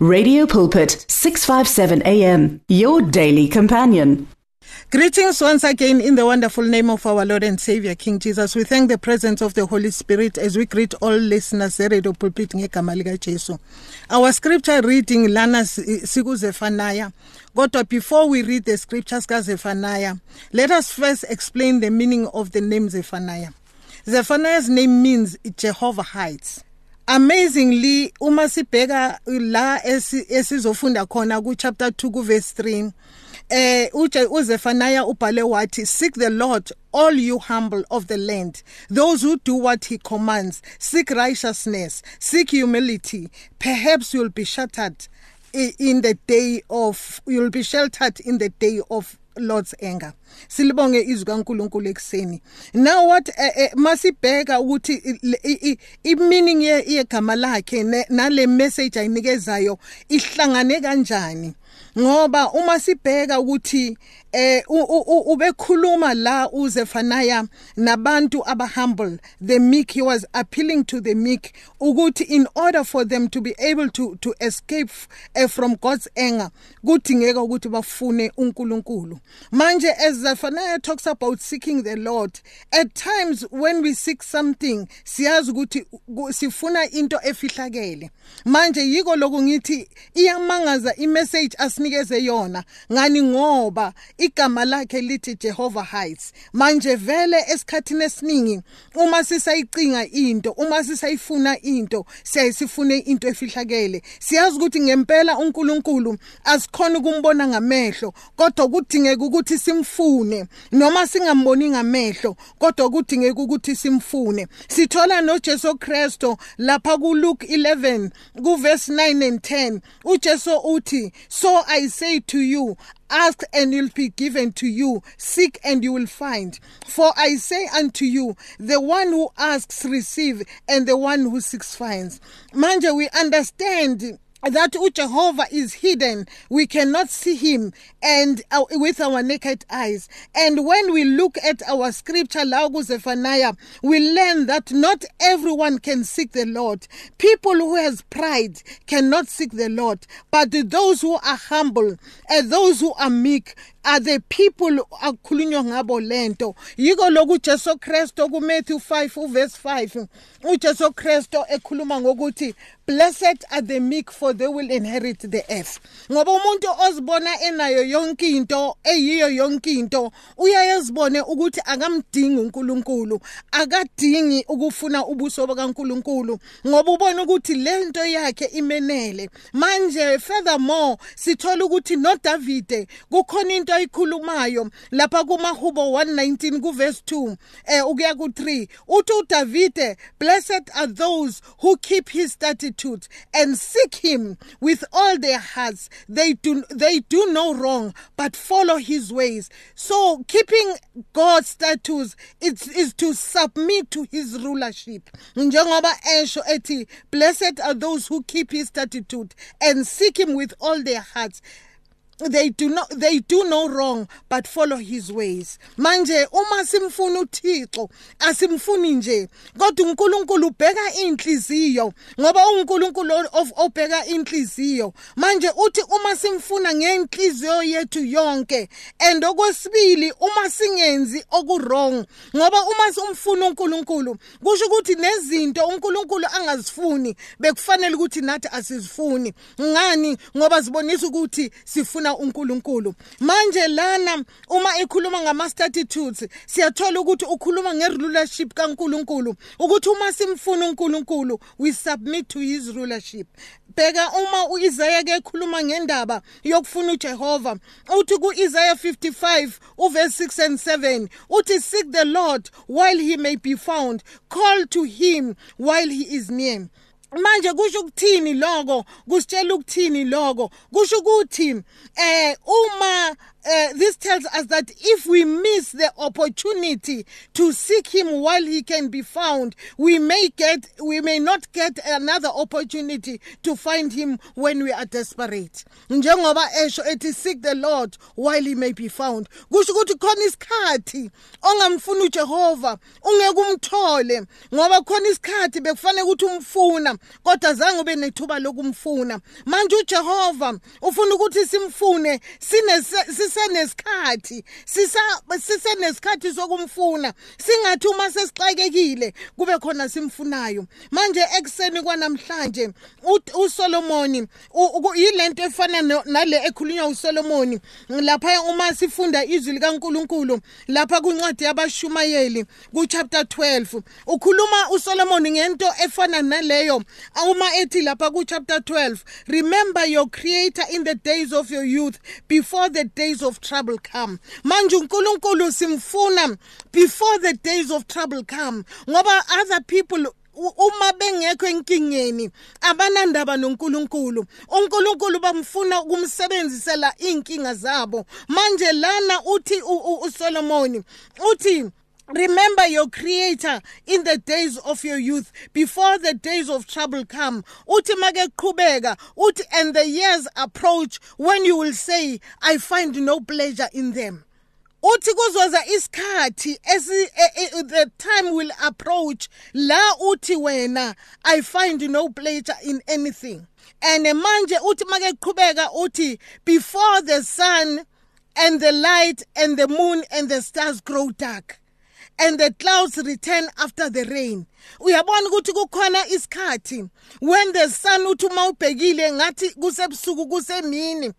Radio Pulpit 657 AM your daily companion. Greetings once again in the wonderful name of our Lord and Savior King Jesus. We thank the presence of the Holy Spirit as we greet all listeners Radio Pulpit ngegama Jesu. Our scripture reading lana siku Zephaniah. Kodwa before we read the scriptures ka Zephaniah, let us first explain the meaning of the name Zephaniah. Zephaniah's name means Jehovah hides. Amazingly uma sibheka la esizofunda khona ku chapter 2 ku verse 3 eh uZephaniah ubhale wathi seek the Lord all you humble of the land those who do what he commands. Seek righteousness seek humility. Perhaps you'll be shattered in the day of you'll be sheltered in the day of Lord's anger. Silibonge izwi kaNkuluNkulu ekseni now what uh, uh, masibheka ukuthi i meaning yegama lakhe nale message ayinikezayo ihlangane kanjani. Ngoba uma sibheka ukuthi eh ubekhuluma la uZephaniah nabantu abahumble the meek he was appealing to the meek ukuthi in order for them to be able to to escape uh, from God's anger kudingeka ukuthi bafune uNkulunkulu. Manje as Zephaniah talks about seeking the Lord at times when we seek something siyazi ukuthi sifuna into efihlakele. Manje yiko lokho ngithi iyamangaza imessage asinikeze yona. Ngani? Ngoba igama lakhe lithi Jehovah hides manje vele esikhathini esiningi uma sisayicinga into uma sisayifuna into siyayisifune into efihlakele. Siyazi ukuthi ngempela uNkulunkulu asikhona ukumbona ngamehlo kodwa kudingeka ukuthi simfune. Noma singamboni ngamehlo kodwa kudingeka ukuthi simfune. Sithola noJesu Kristo lapha ku Luke 11 ku verse 9 and 10 uJesu uthi so i say to you Ask and it will be given to you. Seek and you will find. For I say unto you, the one who asks receive, and the one who seeks finds. Manje, we understand that Jehovah is hidden. We cannot see him and uh, with our naked eyes. And when we look at our scripture, Laugu Zephaniah, we learn that not everyone can seek the Lord. People who has pride cannot seek the Lord, but those who are humble and those who are meek are the people akukhulunywa ngabo lento. Yiko lokhu Jesu Kristo ku Matthew 5 verse 5 uJesu Kristo ekhuluma ngokuthi blessed are the meek for they will inherit the earth. Ngoba umuntu ozibona enayo yonke into eyiyo yonke into uyayezibone ukuthi akamdingi uNkulunkulu akadingi ukufuna ubuso bakaNkulunkulu ngoba ubona ukuthi lento yakhe imenele. Manje furthermore sithola ukuthi no Davide kukhona into ayikhulumayo lapha kumahubo 119 kuverse 2 eh ukuya ku3 uthi uDavide blessed are those who keep his statutes and seek him with all their hearts. They do they do no wrong but follow his ways. So keeping God's statutes is to submit to his rulership. Njengoba esho ethi blessed are those who keep his statute and seek him with all their hearts they do not they do no wrong but follow his ways. Manje uma simfuna uThixo asimfuni nje. Kodwa uNkulunkulu ubheka inhliziyo ngoba uNkulunkulu obheka inhliziyo. Manje uthi uma simfuna ngenhliziyo yethu yonke and okwesibili uma singenzi okurong ngoba uma simfuna uNkulunkulu kusho ukuthi nezinto uNkulunkulu angazifuni bekufanele ukuthi nathi asizifuni. Ngani? Ngoba sibonisa ukuthi sifuna sifuna uNkulunkulu. Manje lana uma ekhuluma ngama statutes siyathola ukuthi ukhuluma ngerulership kaNkulunkulu. Ukuthi uma simfuna uNkulunkulu we submit to his rulership. Bheka uma uIsaiah ke ekhuluma ngendaba yokufuna uJehova uthi kuIsaiah 55 uverse 6 and 7 uthi seek the Lord while he may be found. Call to him while he is near. Manje kusho ukuthini lokho kusitshela ukuthini lokho kusho ukuthi eh uma uh, this tells us that if we miss the opportunity to seek him while he can be found we may get we may not get another opportunity to find him when we are desperate. Njengoba esho ethi seek the lord while he may be found. Kusho ukuthi khona isikhathi ongamfuna uJehova ungeke umthole ngoba khona isikhathi bekufanele ukuthi umfuna kodwa zange ube nethuba lokumfuna. Manje uJehova ufuna ukuthi simfune sine sisenesikhathi sisa sisenesikhathi sokumfuna. Singathi uma sesixakekile kube khona simfunayo. Manje ekseni kwanamhlanje uSolomon yilento efana nale ekhulunywa uSolomon. Lapha uma sifunda izwi likaNkuluNkulu lapha kwincwadi yabashumayeli ku chapter 12 ukhuluma uSolomon ngento efana naleyo. Uma ethi lapha ku chapter 12 remember your creator in the days of your youth before the days of trouble come. Manje uNkulunkulu simfuna before the days of trouble come ngoba other people uma bengekho enkingeni abanandaba noNkulunkulu. uNkulunkulu bamfuna ukumsebenzisela inkinga zabo. Manje lana uthi uSolomon uthi Remember your creator in the days of your youth before the days of trouble come. Uthi make qhubeka uthi and the years approach when you will say I find no pleasure in them. uthi kuzoza isikhathi the time will approach la uthi wena i find no pleasure in anything and manje uthi make qhubeka uthi before the sun and the light and the moon and the stars grow dark and the clouds return after the rain. Uyabona ukuthi kukhona isikhathi when the sun uthi uma ubhekile ngathi kusebusuku kusemini.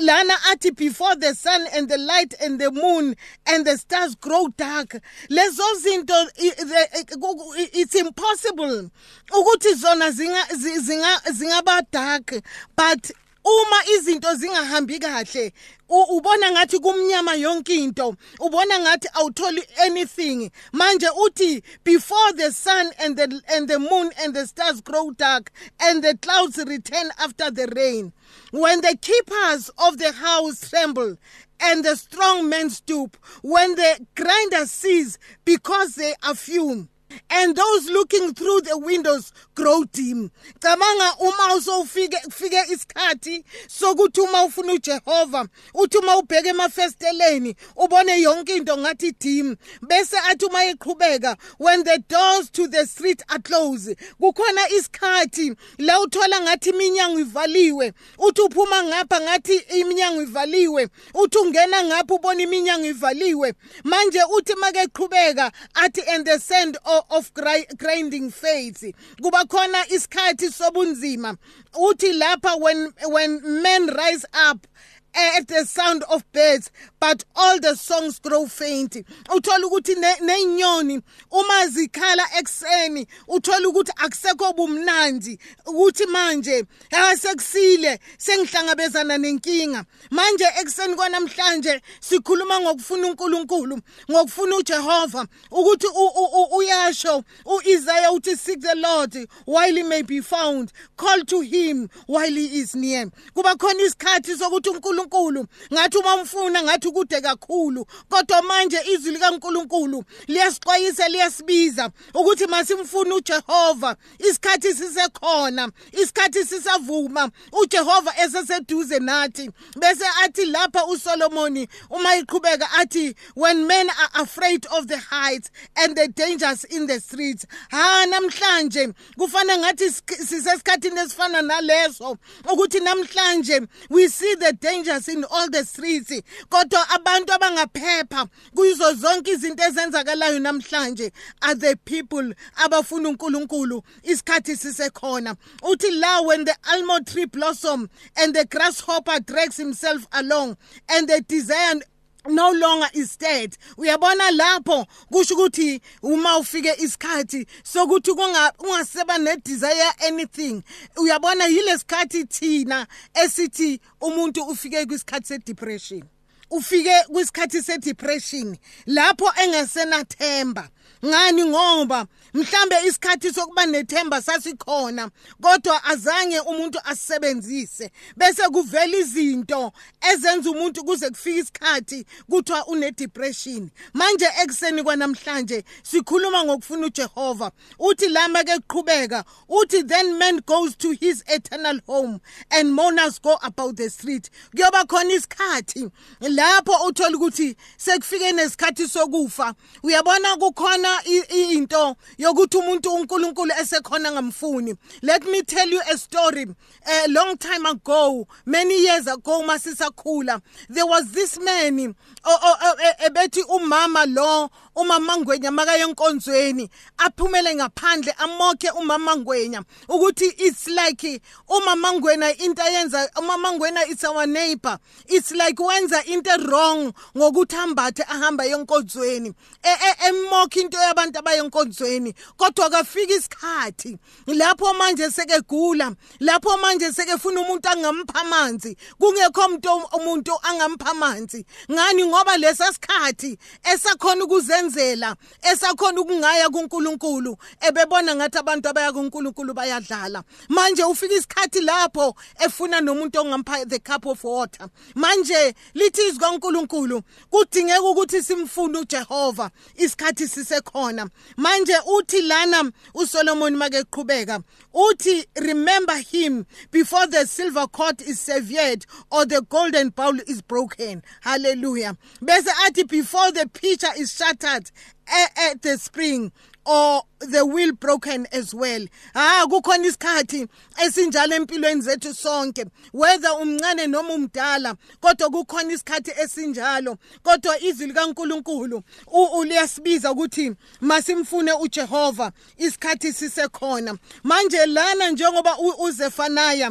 Lana athi before the sun and the light and the moon and the stars grow dark. Lezo zinto it's impossible ukuthi zona zinga zingaba dark but uma izinto zingahambi kahle ubona ngathi kumnyama yonke into ubona ngathi awutholi anything. Manje uthi before the sun and the and the moon and the stars grow dark and the clouds return after the rain when the keepers of the house tremble and the strong men stoop when the grinder cease because they are few and those looking through the windows grow dim. Cabanga uma usofike kufike isikhathi sokuthi uma ufuna uJehova uthi uma ubheke emafesteleni ubone yonke into ngathi dim. Bese athi uma eqhubeka when the doors to the street are closed kukhona isikhathi la uthola ngathi iminyango ivaliwe. Uthi uphuma ngapha ngathi iminyango ivaliwe. Uthi ungena ngapha ubona iminyango ivaliwe. Manje uthi make qhubeka athi and the sand of grinding faith. Kuba khona isikhathi sobunzima. Uthi lapha when when men rise up at the sound of birds but all the songs grow faint uthola ukuthi nenyoni uma zikhala ekseni uthola ukuthi akusekho bumnandi. Ukuthi manje asekusile sengihlangabezana nenkinga. Manje ekseni kwanamhlanje sikhuluma ngokufuna uNkulunkulu ngokufuna uJehova ukuthi uyasho uIsaiah uthi seek the Lord while he may be found. Call to him while he is near. Kuba khona isikhathi sokuthi uNkulunkulu ngathi uma umfuna ngathi kude kakhulu. Kodwa manje izwi likaNkulunkulu liyasixwayisa liyasibiza ukuthi masimfune uJehova isikhathi sisekhona isikhathi sisavuma. uJehova eseseduze nathi bese athi lapha uSolomon uma iqhubeka athi when men are afraid of the heights and the dangers in the streets. Ha namhlanje kufana ngathi sisesikhathini esifana naleso ukuthi namhlanje we see the dangers in all the streets kodwa abantu abangaphepha kuyizo zonke izinto ezenzakalayo namhlanje are the people abafuna uNkulunkulu isikhathi sisekhona. Uthi la when the almond tree blossom and the grasshopper drags himself along and the desire no longer is dead. Uyabona lapho kusho ukuthi uma ufike isikhathi sokuthi ungaseba ne desire anything. Uyabona yilesikhathi thina esithi umuntu ufike kwisikhathi se depression ufike kwisikhathi se depression lapho engasenathemba. Ngani? Ngoba mhlambe isikhathi sokuba nethemba sasikhona kodwa azange umuntu asisebenzise. Bese kuvela izinto ezenza umuntu kuze kufike isikhathi kuthiwa une depression manje ekseni kwanamhlanje sikhuluma ngokufuna uJehova uthi lama ke qhubeka uthi then man goes to his eternal home and mourners go about the street. Kuyoba khona isikhathi lapho uthola ukuthi sekufike nesikhathi sokufa. Uyabona kukhona into yokuthi umuntu uNkulunkulu esekhona ngamfuni. Let me tell you a story. A long time ago many years ago masisakhula there was this man ebethi umama lo umama ngwenya makayonkonzweni aphumele ngaphandle amokhe umama ngwenya. Ukuthi it's like umama ngwena into ayenza umama ngwena it's our neighbor. It's like wenza into wrong ngokuthi ambathe ahamba yonkonzweni e, e, emokhe into yabantu abayonkonzweni kodwa kafika isikhathi lapho manje sekegula lapho manje sekefuna umuntu angampha amanzi kungekho umuntu umuntu angampha amanzi. Ngani? Ngoba lesa sikhathi esakhona ukuzenzela esakhona ukungaya kuNkulunkulu ebebona ngathi abantu abaya kuNkulunkulu bayadlala. Manje ufika isikhathi lapho efuna nomuntu ongampha the cup of water. Manje lithi izwi kaNkulunkulu kudingeka ukuthi simfune uJehova isikhathi sisekhona. Manje uthi lana uSolomon makeqhubeka uthi remember him before the silver cord is severed or the golden bowl is broken. Hallelujah. Bese athi before the pitcher is shattered at the spring or the will broken as well. Ah kukhona isikhathi esinjalo empilweni zethu sonke whether umncane noma umdala kodwa kukhona isikhathi esinjalo. Kodwa izwi likaNkuluNkulu uliyasibiza ukuthi masimfune uJehova isikhathi sisekhona. Manje lana njengoba uZefanaya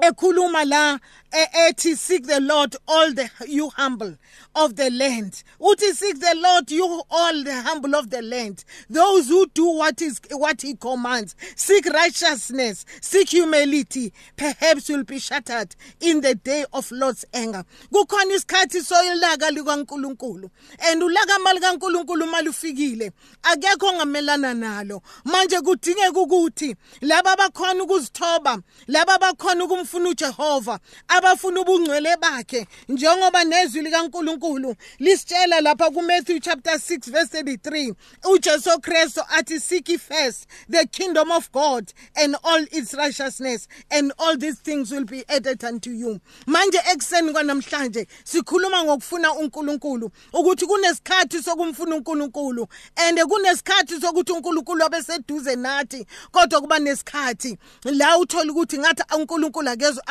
ekhuluma la Eh, eh, ethi seek the lord all the you humble of the land. Uthi seek the lord you all the humble of the land. Those who do what is what he commands. Seek righteousness seek humility. Perhaps you'll be shattered in the day of lord's anger. Kukhona isikhathi soyilaka likaNkuluNkulu. And ulaka mali kaNkuluNkulu malufikile. Akekho ongamelana nalo. Manje kudingeka ukuthi laba bakhona ukuzithoba laba bakhona ukumfuna uJehova abafuna ubungcwele bakhe njengoba nezwi likaNkuluNkulu lisitshela lapha kuMatthew chapter 6 verse 33 uJesu Kristu athi seek first the kingdom of God and all its righteousness and all these things will be added unto you. Manje ekseni kwanamhlanje sikhuluma ngokufuna uNkulunkulu ukuthi kunesikhathi sokumfuna uNkulunkulu and kunesikhathi sokuthi uNkulunkulu abe seduze nathi kodwa kuba nesikhathi. La uthola ukuthi ngathi uNkulunkulu akezwe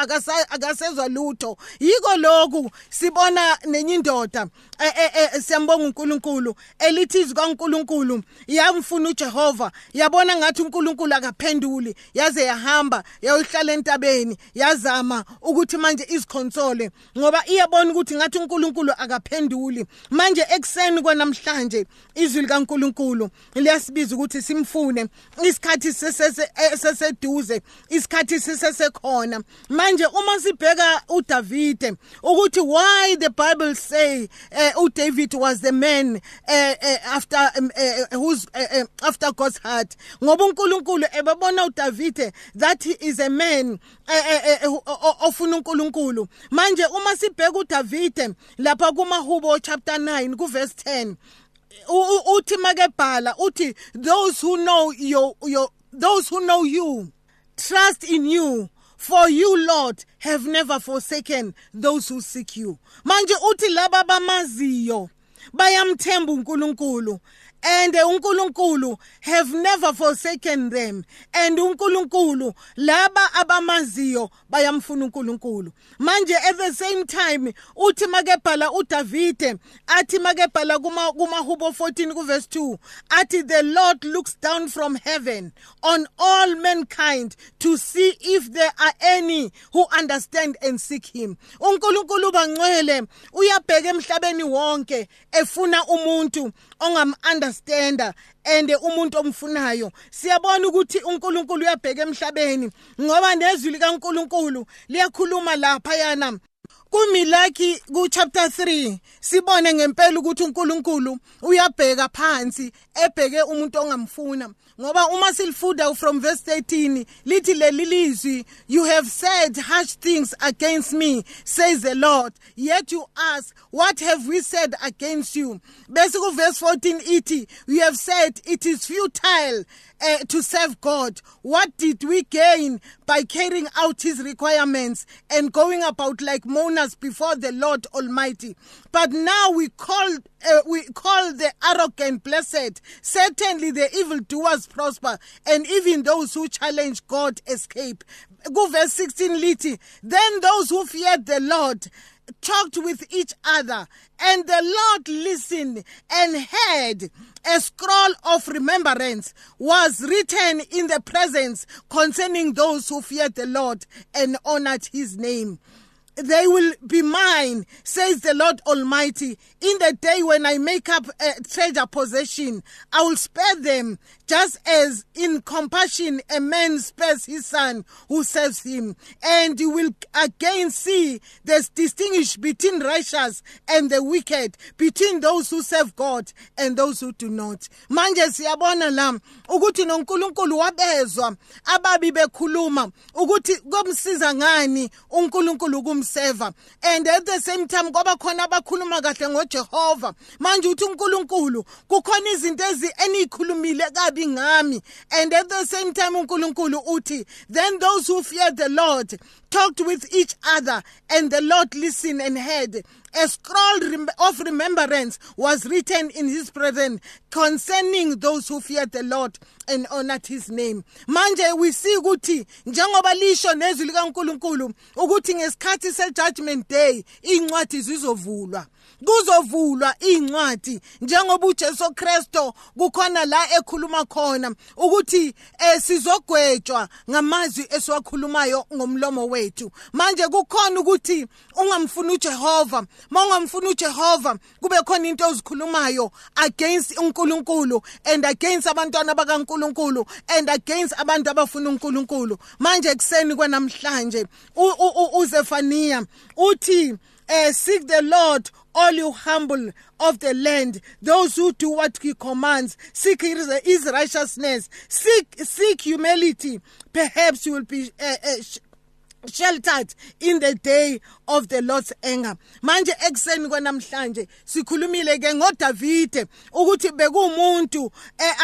akasezwe akasezwa lutho. Yiko lokhu sibona nenye indoda e, e, e, siyambonga uNkulunkulu. Elithi izwi kaNkulunkulu yamfuna uJehova yabona ngathi uNkulunkulu akaphenduli yaze yahamba yayohlala entabeni yazama ukuthi manje izikhonsole ngoba iyabona ukuthi ngathi uNkulunkulu akaphenduli. Manje ekseni kwanamhlanje izwi likaNkulunkulu liyasibiza ukuthi simfune isikhathi seseduze isikhathi sisesekhona manje uma sibheka uDavide ukuthi why the bible say uh, uDavid was the man uh, uh, after um, uh, who's uh, uh, after God's heart. Ngoba uNkulunkulu ebebona uDavide that he is a man ofuna uNkulunkulu. Manje uma sibheka uDavide lapha kumahubo chapter 9 ku verse 10 uthi makebhala uthi those who know your your those who know you trust in you. For you lord have never forsaken those who seek you. Manje laba bamaziyo bayamthemba uNkulunkulu and uNkulunkulu have never forsaken them. And uNkulunkulu laba abamaziyo bayamfuna uNkulunkulu. Manje at the same time uthi makebhala uDavide athi makebhala kuma kumahubo 14 ku verse 2 athi the Lord looks down from heaven on all mankind to see if there are any who understand and seek him. uNkulunkulu bangcwele uyabheka emhlabeni wonke efuna umuntu ongam understanda and umuntu omfunayo. Siyabona ukuthi uNkulunkulu uyabheka emhlabeni ngoba nezwi likaNkulunkulu liyakhuluma lapha yana kumilaki ku chapter 3 sibone ngempela ukuthi uNkulunkulu uyabheka phansi ebheke umuntu ongamfuna. Ngoba uma from verse 13 lithi leli lizwi you have said harsh things against me says the lord yet you ask what have we said against you bese ku verse 14 ithi you have said it is futile uh, to serve God. What did we gain by carrying out his requirements and going about like mourners before the Lord Almighty? But now we call uh, we call the arrogant blessed. Certainly the evildoers prosper, and even those who challenge God escape. Go verse 16 lithi. Then those who feared the Lord talked with each other, and the Lord listened and heard. A scroll of remembrance was written in the presence concerning those who feared the Lord and honored his name they will be mine, says the Lord Almighty. In the day when I make up a treasure possession, I will spare them, just as in compassion a man spares his son who serves him. And you will again see there's distinguish between righteous and the wicked, between those who serve God and those who do not. Manje siyabona la ukuthi noNkulunkulu wabezwa ababi bekhuluma ukuthi komsiza ngani uNkulunkulu and at the same time kwaba khona abakhuluma kahle ngoJehova manje uthi uNkulunkulu kukhona izinto enikhulumile kabi ngami. And at the same time uNkulunkulu uthi then those who fear the Lord talked with each other and the Lord listened and heard. A scroll of remembrance was written in his presence concerning those who feared the Lord and honored his name. Manje we see ukuthi njengoba lisho nezwi likaNkuluNkulu ukuthi ngesikhathi se judgment day incwadi zizovulwa kuzovulwa incwadi njengoba uJesu Kristo kukhona la ekhuluma khona ukuthi eh, sizogwetshwa ngamazwi esiwakhulumayo ngomlomo wethu. Manje kukhona ukuthi ungamfuni uJehova mawungamfuni uJehova kube khona into ozikhulumayo against uNkulunkulu and against abantwana bakaNkulunkulu and against abantu abafuna uNkulunkulu. Manje kuseni kwanamhlanje uZefania uthi uh, seek the Lord all you humble of the land, those who do what he commands, seek his righteousness, seek seek humility. Perhaps you will be uh, uh, sheltered in the day of the Lord's anger. Manje ekseni kwanamhlanje sikhulumile ke ngoDavide ukuthi bekumuntu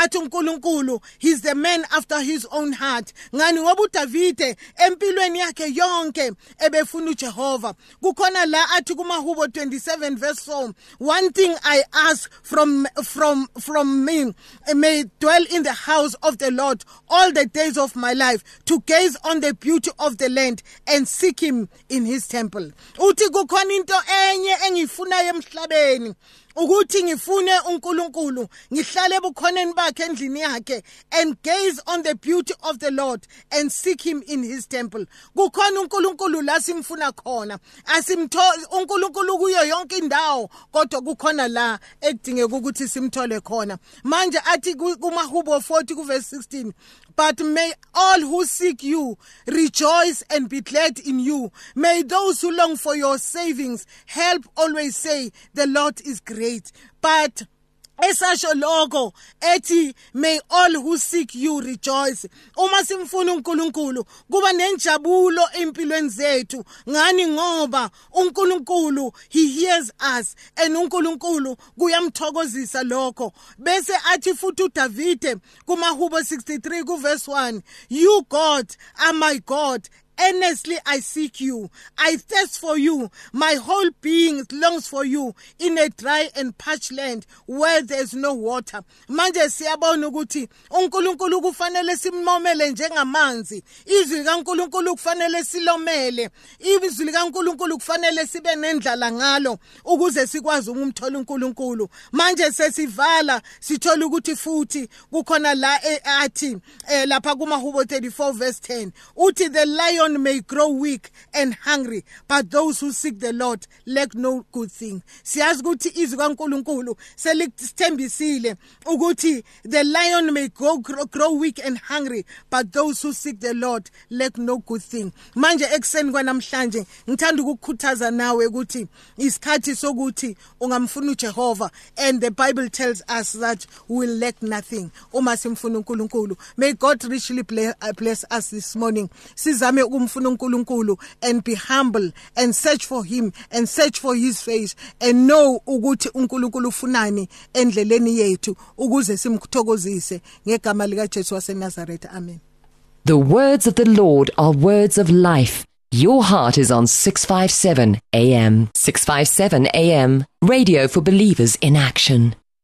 athi uNkulunkulu he's the man after his own heart. Ngani? Ngoba uDavide empilweni yakhe yonke ebefuna uJehova. Kukhona la athi kumahubo 27 verse 4 one thing I ask from from from me may dwell in the house of the Lord all the days of my life to gaze on the beauty of the land and seek him in his temple. Uthi kukhona into enye engiyifunayo emhlabeni. Ukuthi ngifune uNkulunkulu ngihlale ebukhoneni bakhe endlini yakhe and gaze on the beauty of the Lord and seek him in his temple kukhona uNkulunkulu la simfuna khona asimtholi uNkulunkulu kuyo yonke indawo kodwa kukhona la ekudingeka ukuthi simthole khona manje athi kumahubo 40 kuverse 16 But may all who seek you rejoice and be glad in you. May those who long for your savings help always say, The Lord is great. But esasho lokho ethi may all who seek you rejoice. Uma simfuna uNkulunkulu kuba nenjabulo empilweni zethu. Ngani? Ngoba uNkulunkulu he hears us and uNkulunkulu kuyamthokozisa lokho. Bese athi futhi uDavide kumahubo 63 kuverse 1 you God are my God Earnestly I seek you. I thirst for you. My whole being longs for you in a dry and parched land where there's no water. Manje siyabona ukuthi uNkulunkulu kufanele simomele njengamanzi. Izwi kaNkulunkulu kufanele silomele. Izwi kaNkulunkulu kufanele sibe nendlala ngalo ukuze sikwazi ukumthola uNkulunkulu. Manje sesivala sithola ukuthi futhi kukhona la athi lapha kumahubo 34 verse 10 uthi the lion lion may grow weak and hungry but those who seek the lord lack no good thing. Siyazi ukuthi izwi kaNkuluNkulu selithembisile ukuthi the lion may grow, grow, grow weak and hungry but those who seek the lord lack no good thing. Manje ekseni kwanamhlanje ngithanda ukukukhuthaza nawe ukuthi isikhathi sokuthi ungamfuna uJehova and the bible tells us that we will lack nothing. Uma simfuna uNkulunkulu may god richly bless us this morning. Sizame ukumfuna uNkulunkulu and be humble and search for him and search for his face and know ukuthi uNkulunkulu ufunani endleleni yethu ukuze simthokozise ngegama lika Jesu waseNazaretha. Amen. The words of the Lord are words of life. Your heart is on 657 AM 657 AM radio for believers in action